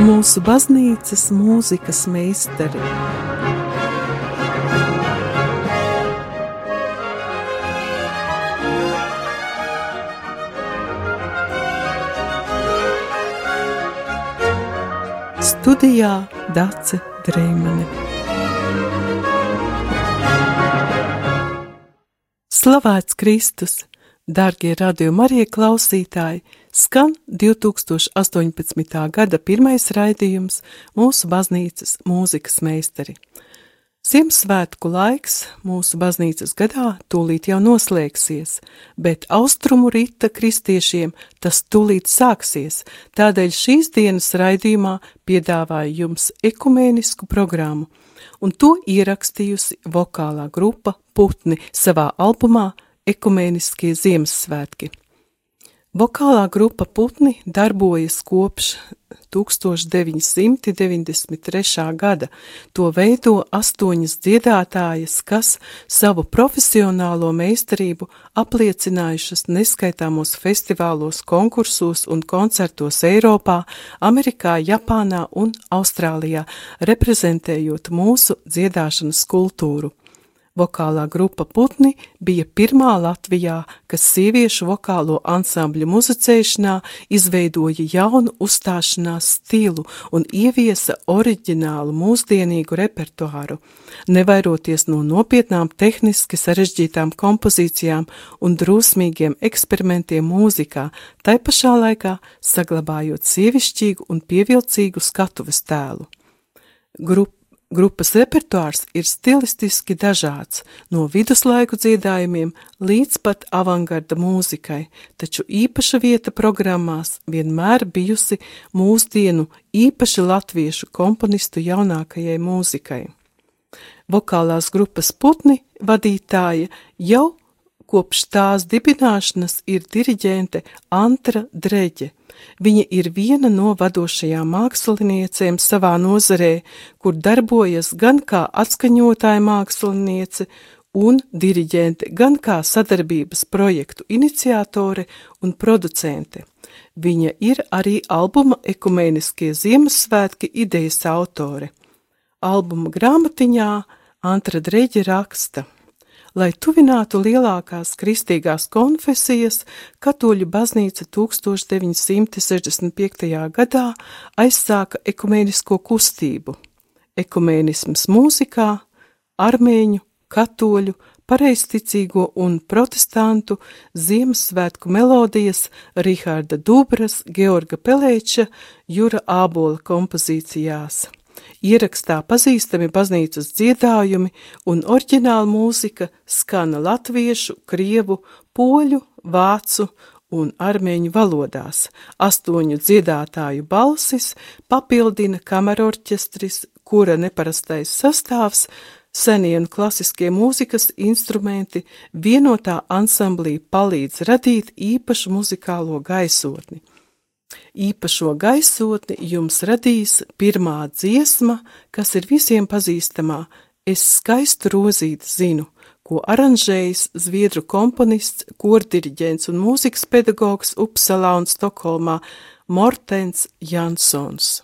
Mūsu baznīcas mūzikas meistari. Studijā Dace Dreimane. Slavēts Kristus! Dārgie radījuma arī klausītāji, skan 2018. gada pirmais raidījums mūsu baznīcas mūzikas meistari. Ziemassvētku laiks mūsu baznīcas gadā tūlīt jau noslēgsies, bet austrumu rīta kristiešiem tas tūlīt sāksies, tādēļ šīs dienas raidījumā piedāvāju jums ekumēnisku programmu, un to ierakstījusi vokālā grupa Putni savā albumā Ekumēniskie Ziemassvētki. Vokālā grupa Putni darbojas kopš 1993. gada. To veido astoņas dziedātājas, kas savu profesionālo meistarību apliecinājušas neskaitāmos festivālos, konkursos un koncertos Eiropā, Amerikā, Japānā un Austrālijā, reprezentējot mūsu dziedāšanas kultūru. Vokālā grupa Putni bija pirmā Latvijā, kas sieviešu vokālo ansambļu muzicēšanā izveidoja jaunu uzstāšanās stilu un ieviesa oriģinālu mūsdienīgu repertuāru, nevairoties no nopietnām tehniski sarežģītām kompozīcijām un drusmīgiem eksperimentiem mūzikā, tai pašā laikā saglabājot sievišķīgu un pievilcīgu skatuves tēlu. Grupa Grupas repertuārs ir stilistiski dažāds, no viduslaiku dziedājumiem līdz pat avangarda mūzikai, taču īpaša vieta programmās vienmēr bijusi mūsdienu īpaši latviešu komponistu jaunākajai mūzikai. Vokālās grupas putni vadītāja jau kopš tās dibināšanas ir diriģente Antra Dreģe, Viņa ir viena no vadošajām māksliniecēm savā nozarē, kur darbojas gan kā atskaņotāja māksliniece un diriģente, gan kā sadarbības projektu iniciatore un producente. Viņa ir arī albuma Ekumēniskie Ziemassvētki idejas autore. Albuma grāmatiņā Antra Dreģe raksta – lai tuvinātu lielākās kristīgās konfesijas, katoļu baznīca 1965. gadā aizsāka ekumēnisko kustību. Ekumēnisms mūzikā, armēņu, katoļu, pareizticīgo un protestantu Ziemassvētku melodijas Rihārda Dubras, Georga Pelēča, Jura Ābola kompozīcijās. Ierakstā pazīstami baznīcas dziedājumi un oriģināla mūzika skana latviešu, krievu, poļu, vācu un armēņu valodās. Astoņu dziedātāju balsis papildina kamerorķestris, kura neparastais sastāvs, senie un klasiskie mūzikas instrumenti vienotā ansamblī palīdz radīt īpašu muzikālo gaisotni. Īpašo gaisotni jums radīs pirmā dziesma, kas ir visiem pazīstamā Es skaistu rozīti zinu, ko aranžējis zviedru komponists, kordiriģents un mūzikas pedagogs Upsalā un Stokholmā Mortens Jansons.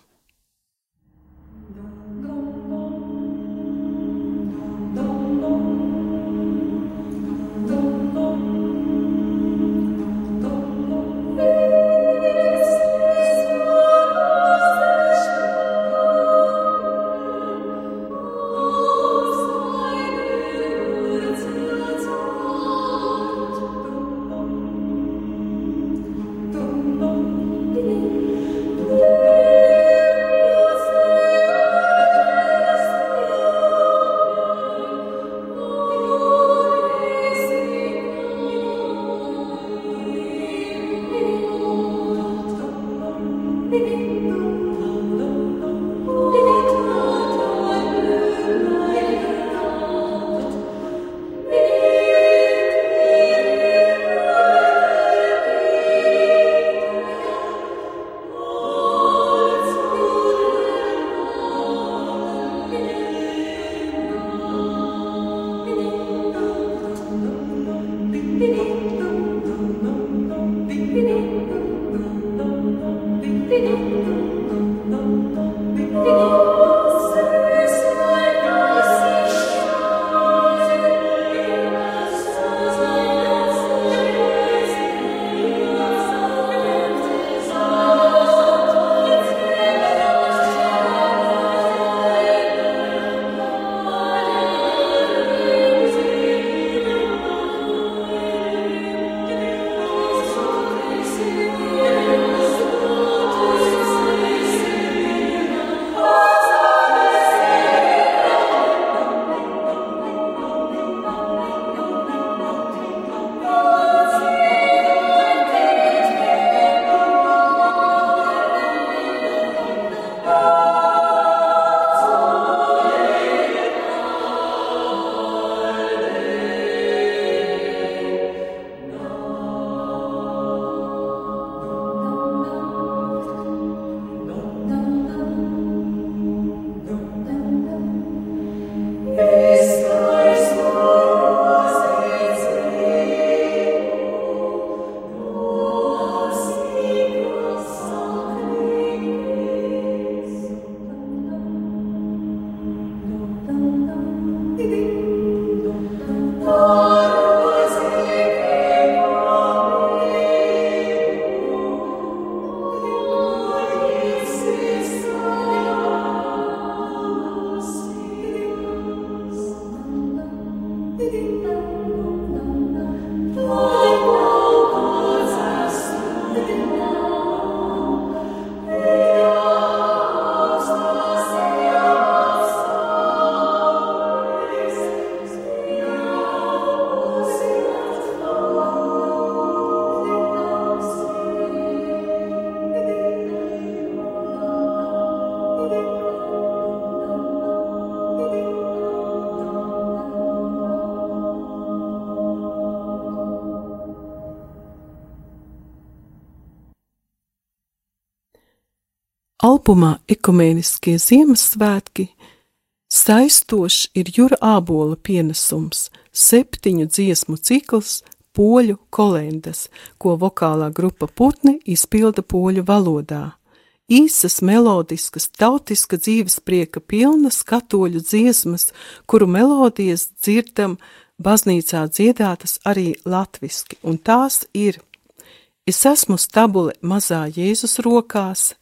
Albumā Ekumēniskie Ziemassvētki saistošs ir Jura Ābola pienesums, septiņu dziesmu cikls poļu kolendas, ko vokālā grupa Putni izpilda poļu valodā. Īsas, melodiskas, tautiska dzīvesprieka pilnas katoļu dziesmas, kuru melodijas dzirdam baznīcā dziedātas arī latviski, un tās ir Es esmu stabule mazā Jēzus rokās,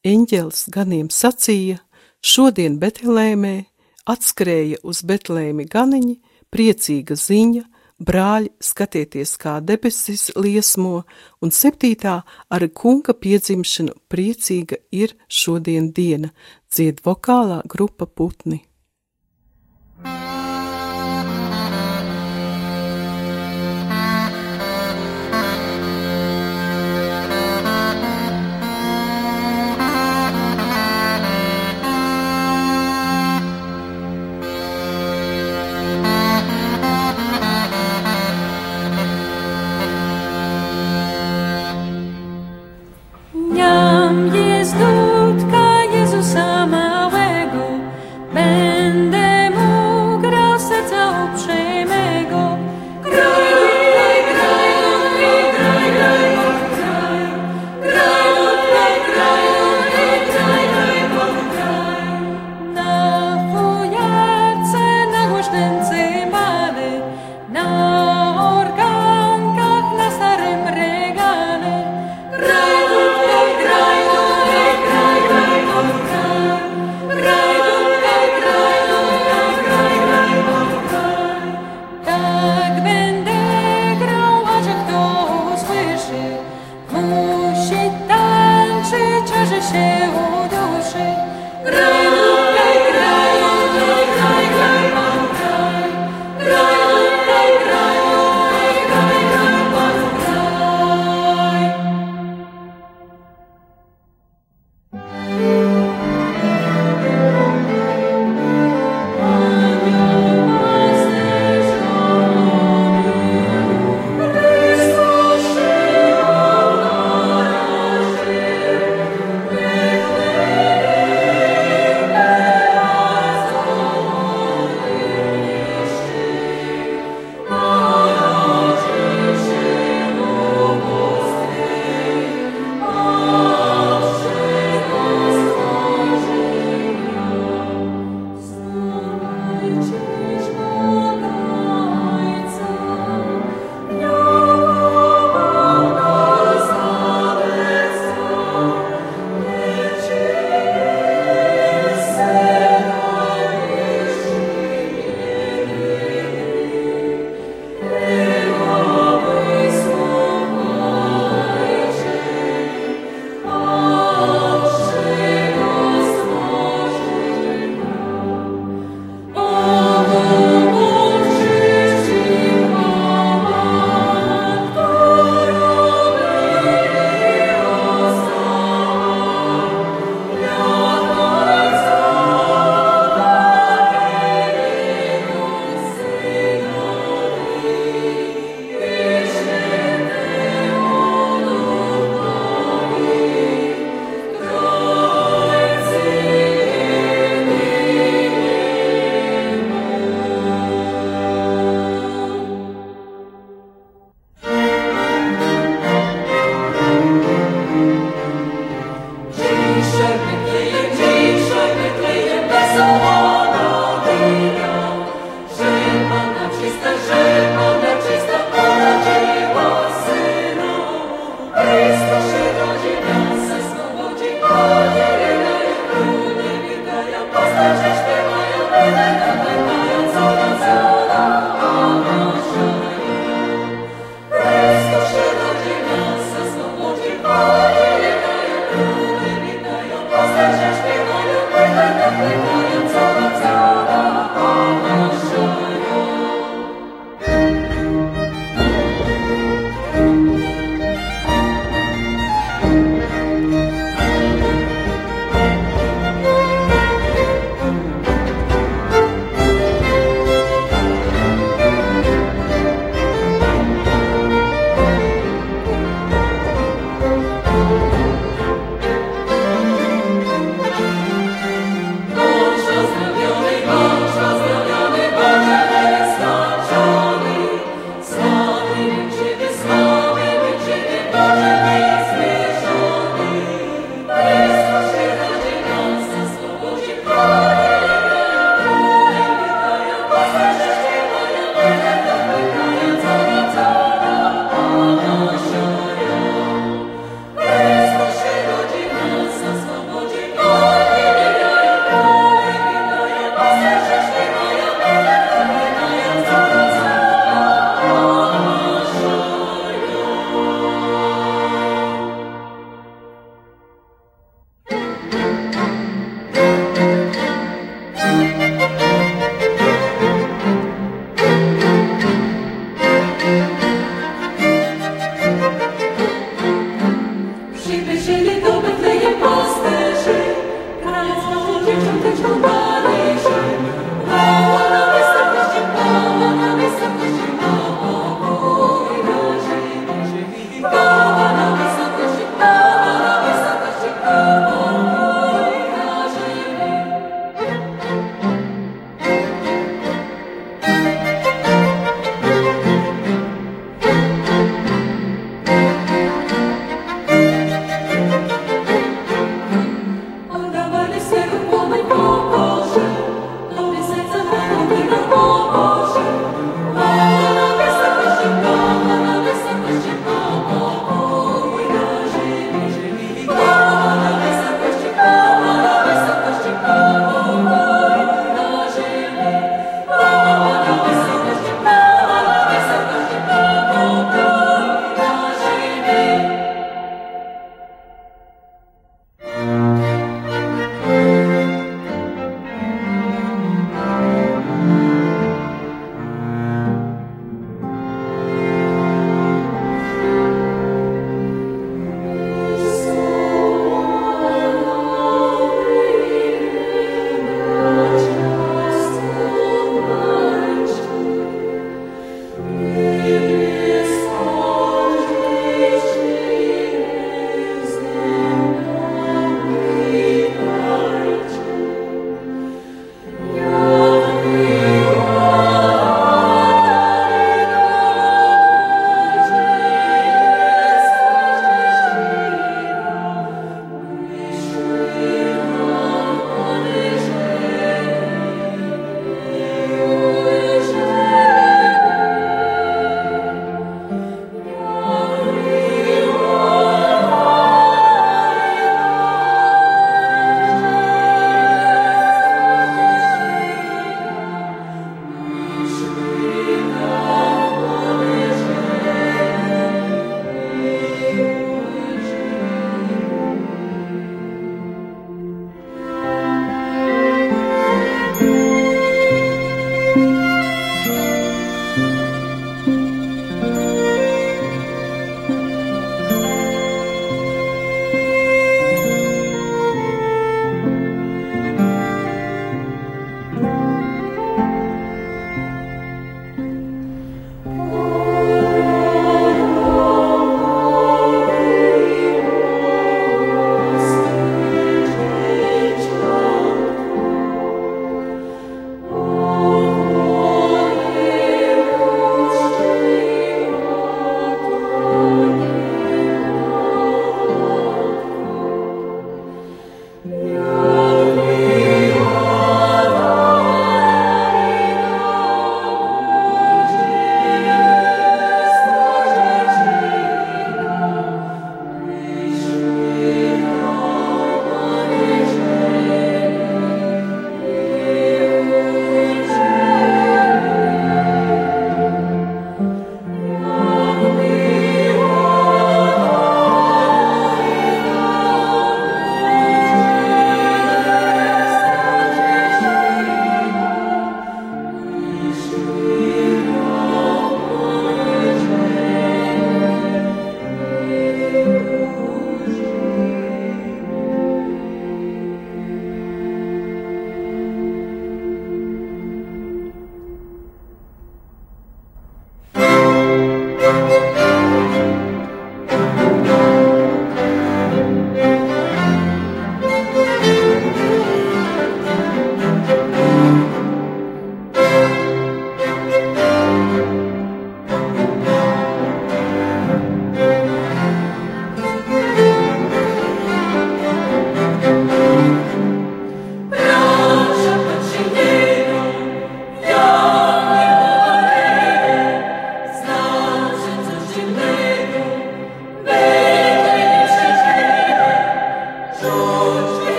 Eņģelis ganiem sacīja, šodien Betlēmē atskrēja uz Betlēmi ganiņi, priecīga ziņa, brāļi skatieties, kā debesis liesmo, un septītā ar kunga piedzimšanu priecīga ir šodien diena, dzied vokālā grupa putni.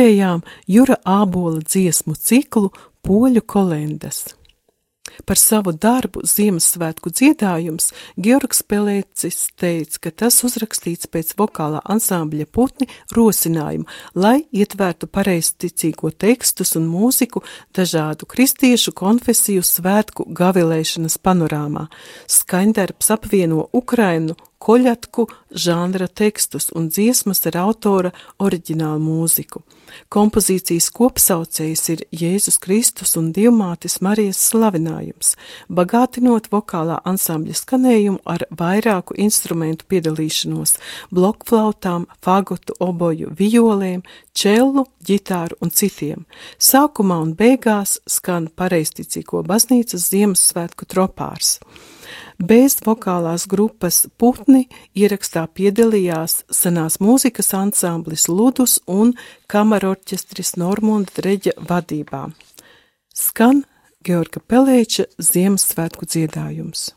Dzirdējām Jura Ābola dziesmu ciklu Poļu kolendas. Par savu darbu Ziemassvētku dziedājums Georgs Pelēcis teica, ka tas uzrakstīts pēc vokālā ansambļa putni rosinājuma, lai ietvērtu pareizticīgo tekstus un mūziku dažādu kristiešu konfesiju svētku gavilēšanas panorāmā. Skaņdarbs apvieno Ukrainu koļatku žanra tekstus un dziesmas ar autora oriģinālu mūziku. Kompozīcijas kopsaucējs ir Jēzus Kristus un Dievmātes Marijas slavinājums, bagātinot vokālā ansambļa skanējumu ar vairāku instrumentu piedalīšanos - blokflautām, fagotu, oboju, violēm, čellu, ģitāru un citiem. Sākumā un beigās skan pareisticīgo baznīcas Ziemassvētku tropārs. Bez vokālās grupas Putni ierakstā piedalījās senās mūzikas ansamblis Ludus un kamarorķestris Normunda Dreģa vadībā. Skan Georga Pelēča Ziemassvētku dziedājums.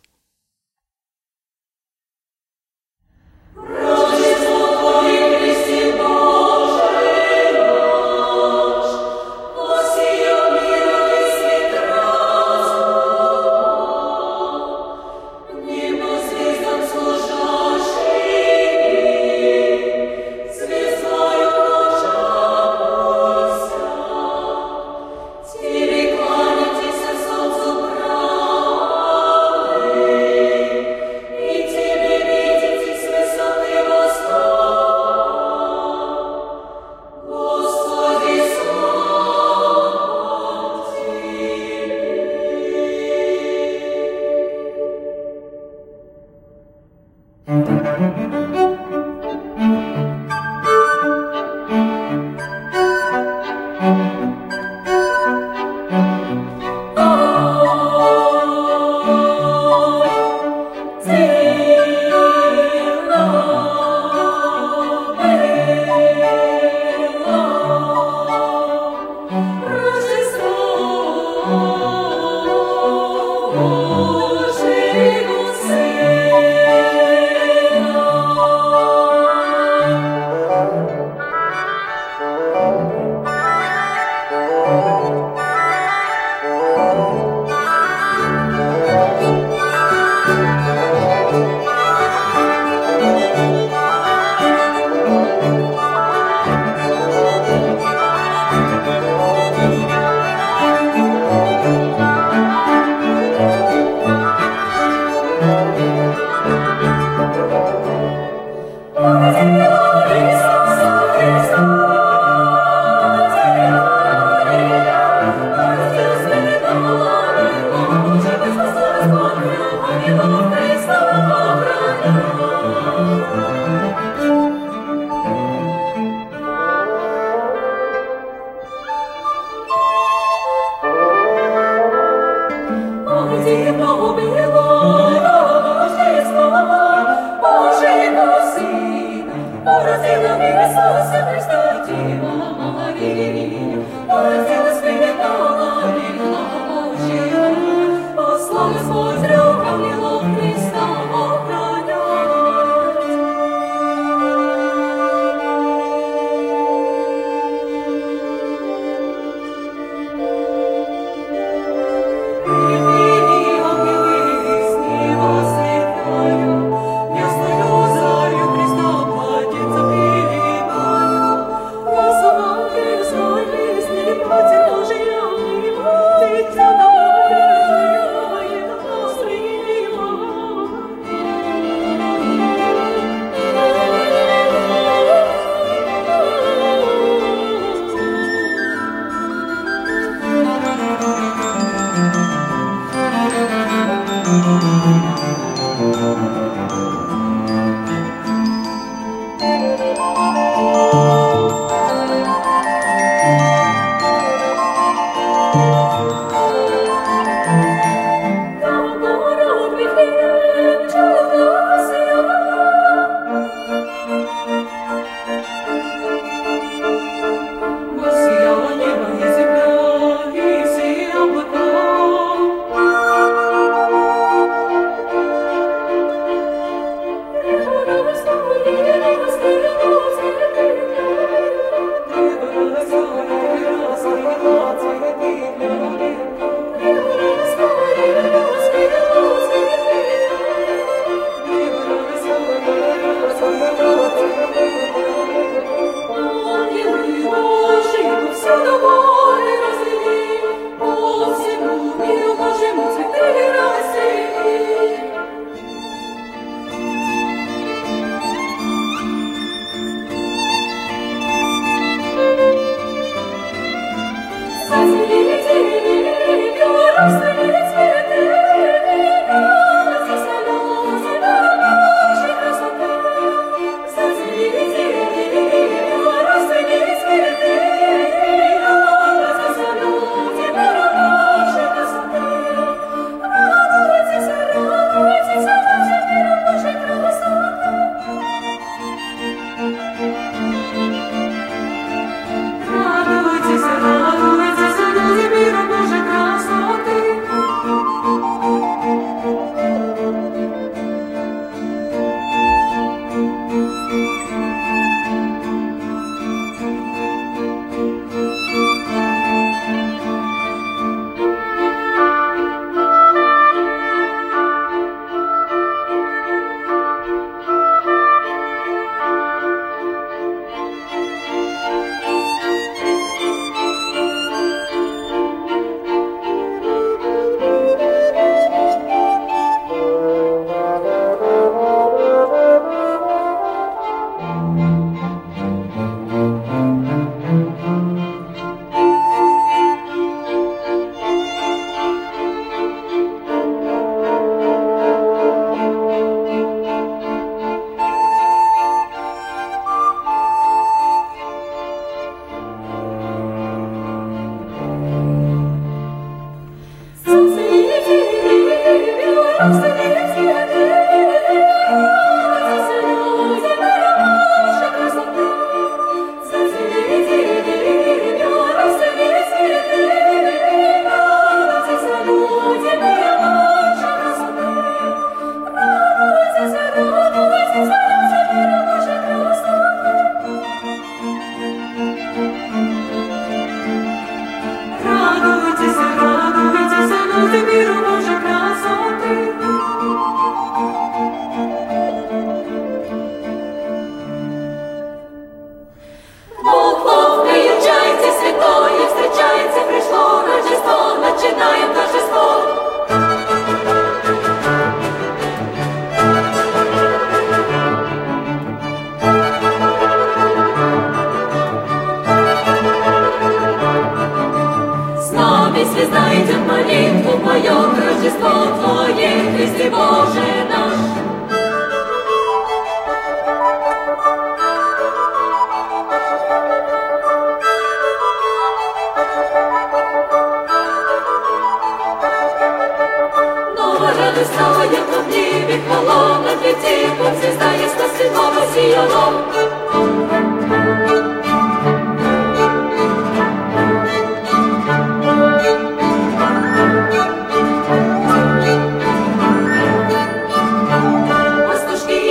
Пастушки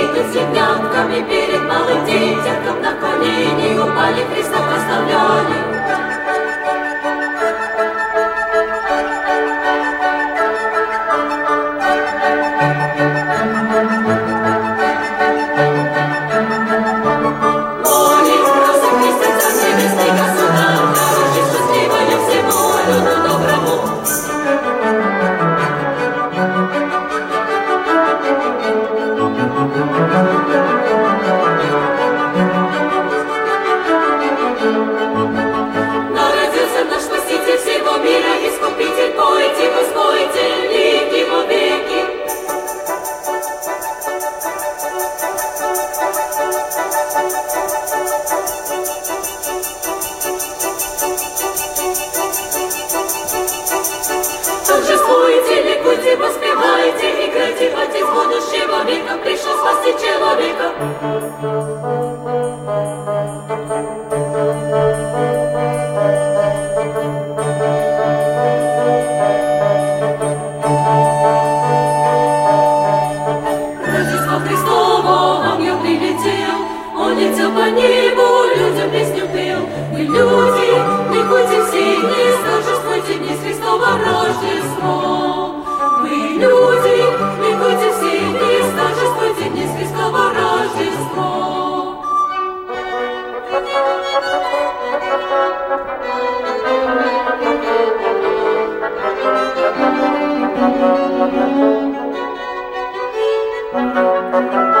идут с ягнятками перед малым детям, на колени упали Христа. небу людям песню пел. Мы люди, ликуйте все дни, торжествуйте дни с Христовым Рождеством. Мы люди, ликуйте все дни, торжествуйте дни с Христовым Рождеством. Thank you.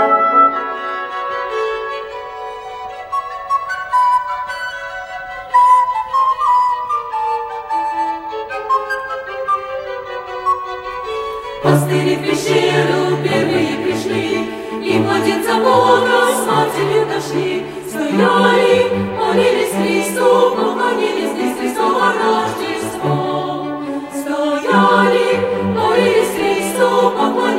пещеру первые пришли, И младенца Бога с матерью дошли. Стояли, молились Христу, поклонились близ Христова Рождество. Стояли, молились Христу, поклонились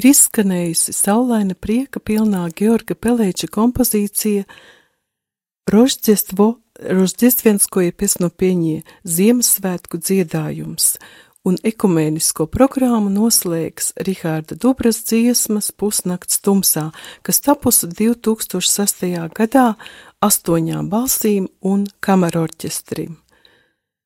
ir izskanējusi saulaina prieka pilnā Georga Pelēča kompozīcija Rožģestvo, Rožģestvienskoja piesnopieņie Ziemassvētku dziedājums, un ekumēnisko programmu noslēgs Rihārda Dubras dziesmas Pusnakts tumsā, kas tapusi 2006. gadā astoņām balsīm un kamerorķestrim.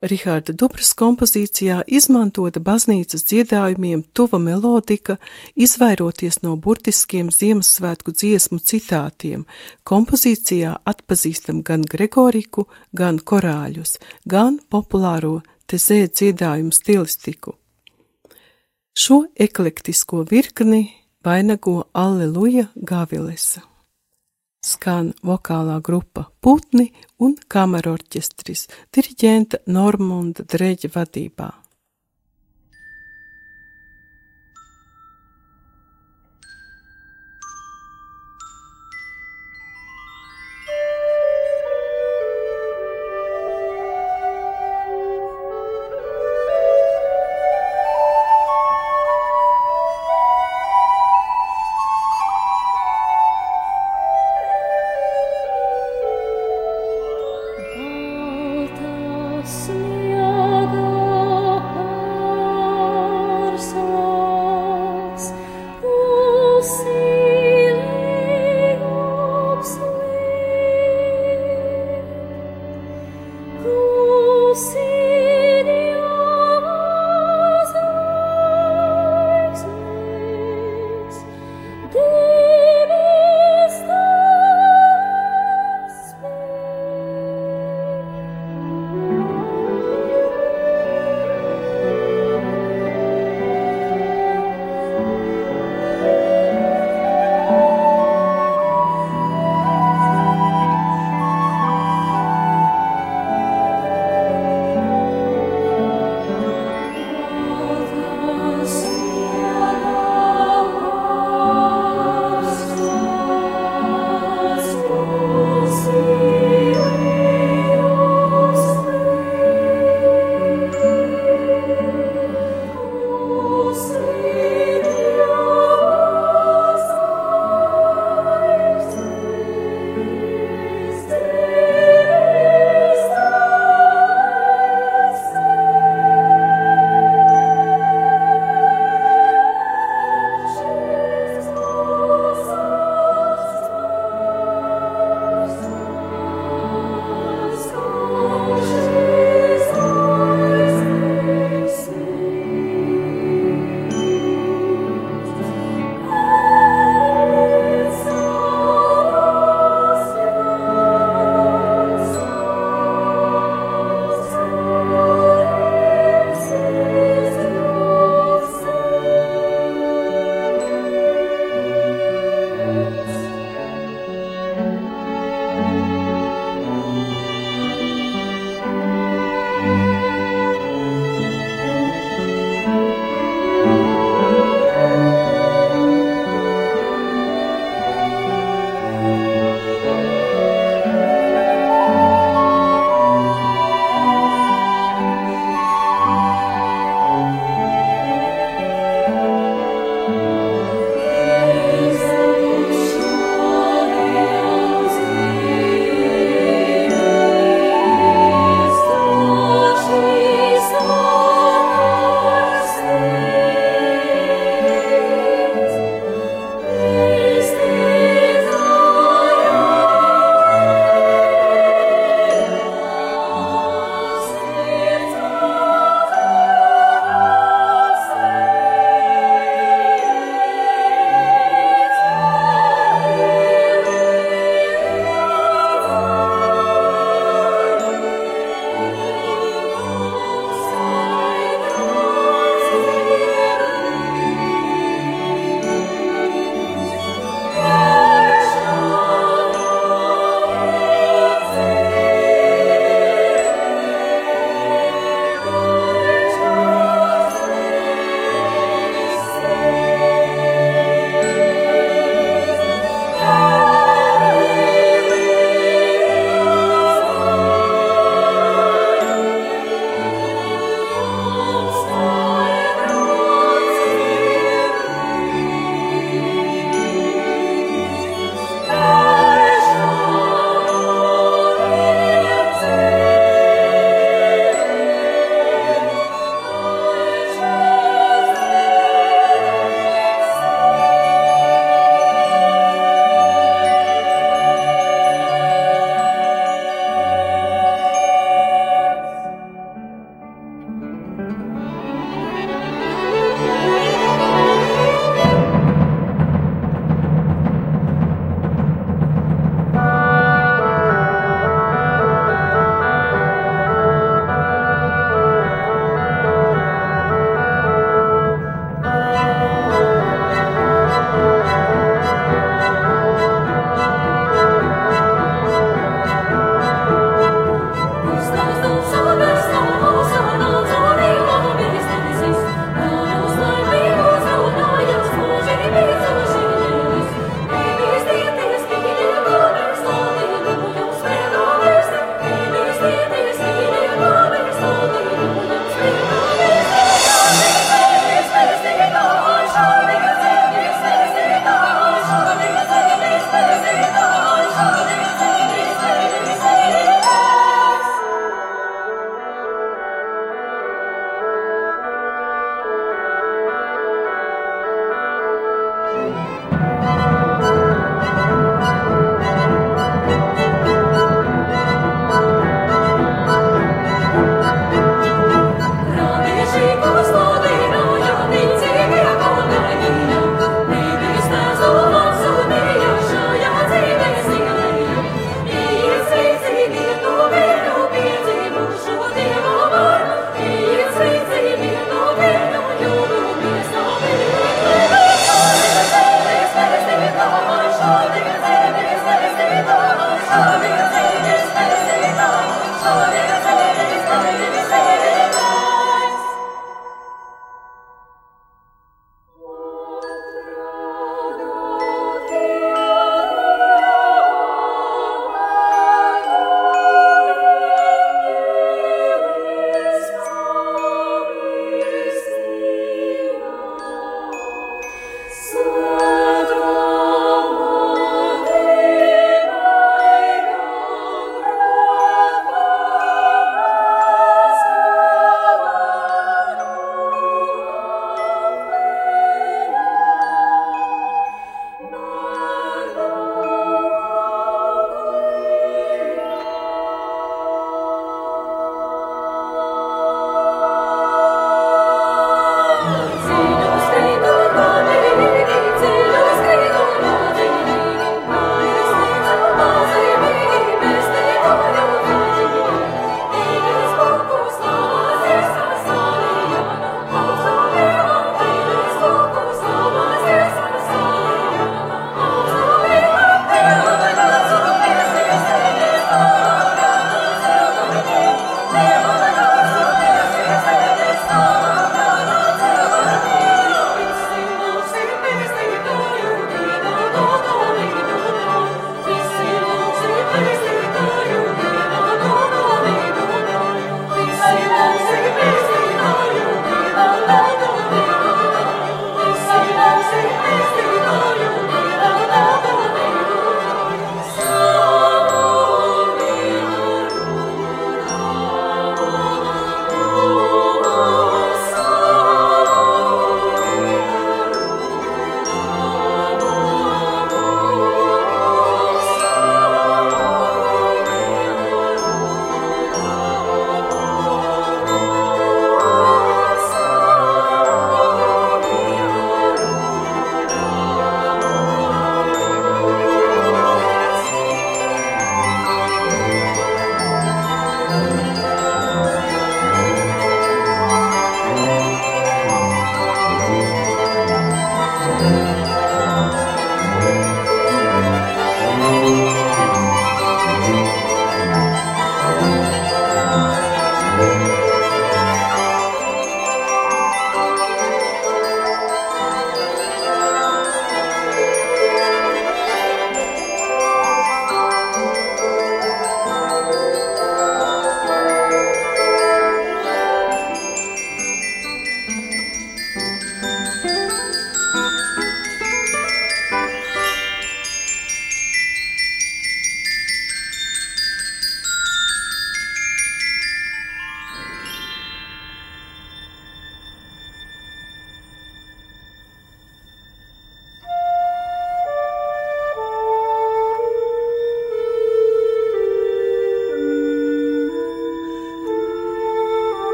Rihārda Dubras kompozīcijā izmantota baznīcas dziedājumiem tuva melodika, izvairoties no burtiskiem Ziemassvētku dziesmu citātiem. Kompozīcijā atpazīstam gan Gregoriku, gan korāļus, gan populāro tezē dziedājumu stilistiku. Šo eklektisko virkni vainago Alleluja Gavilesa skan vokālā grupa Putni un kamerorķestris diriģenta Normunda Dreģa vadībā.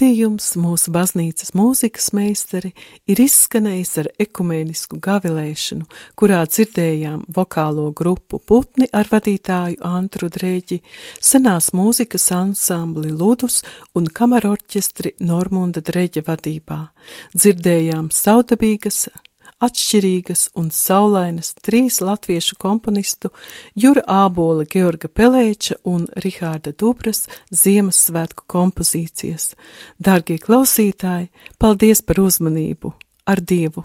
Raidījums mūsu baznīcas mūzikas meistari ir izskanējis ar ekumēnisku gavilēšanu, kurā dzirdējām vokālo grupu putni ar vadītāju Antru Drēģi, senās mūzikas ansambli Ludus un kamerorķestri Normunda Drēģa vadībā. Dzirdējām saudabīgas atšķirīgas un saulainas trīs latviešu komponistu Jura Ābola, Georga Pelēča un Rihārda Dubras Ziemassvētku kompozīcijas. Dārgie klausītāji, paldies par uzmanību! Ar Dievu!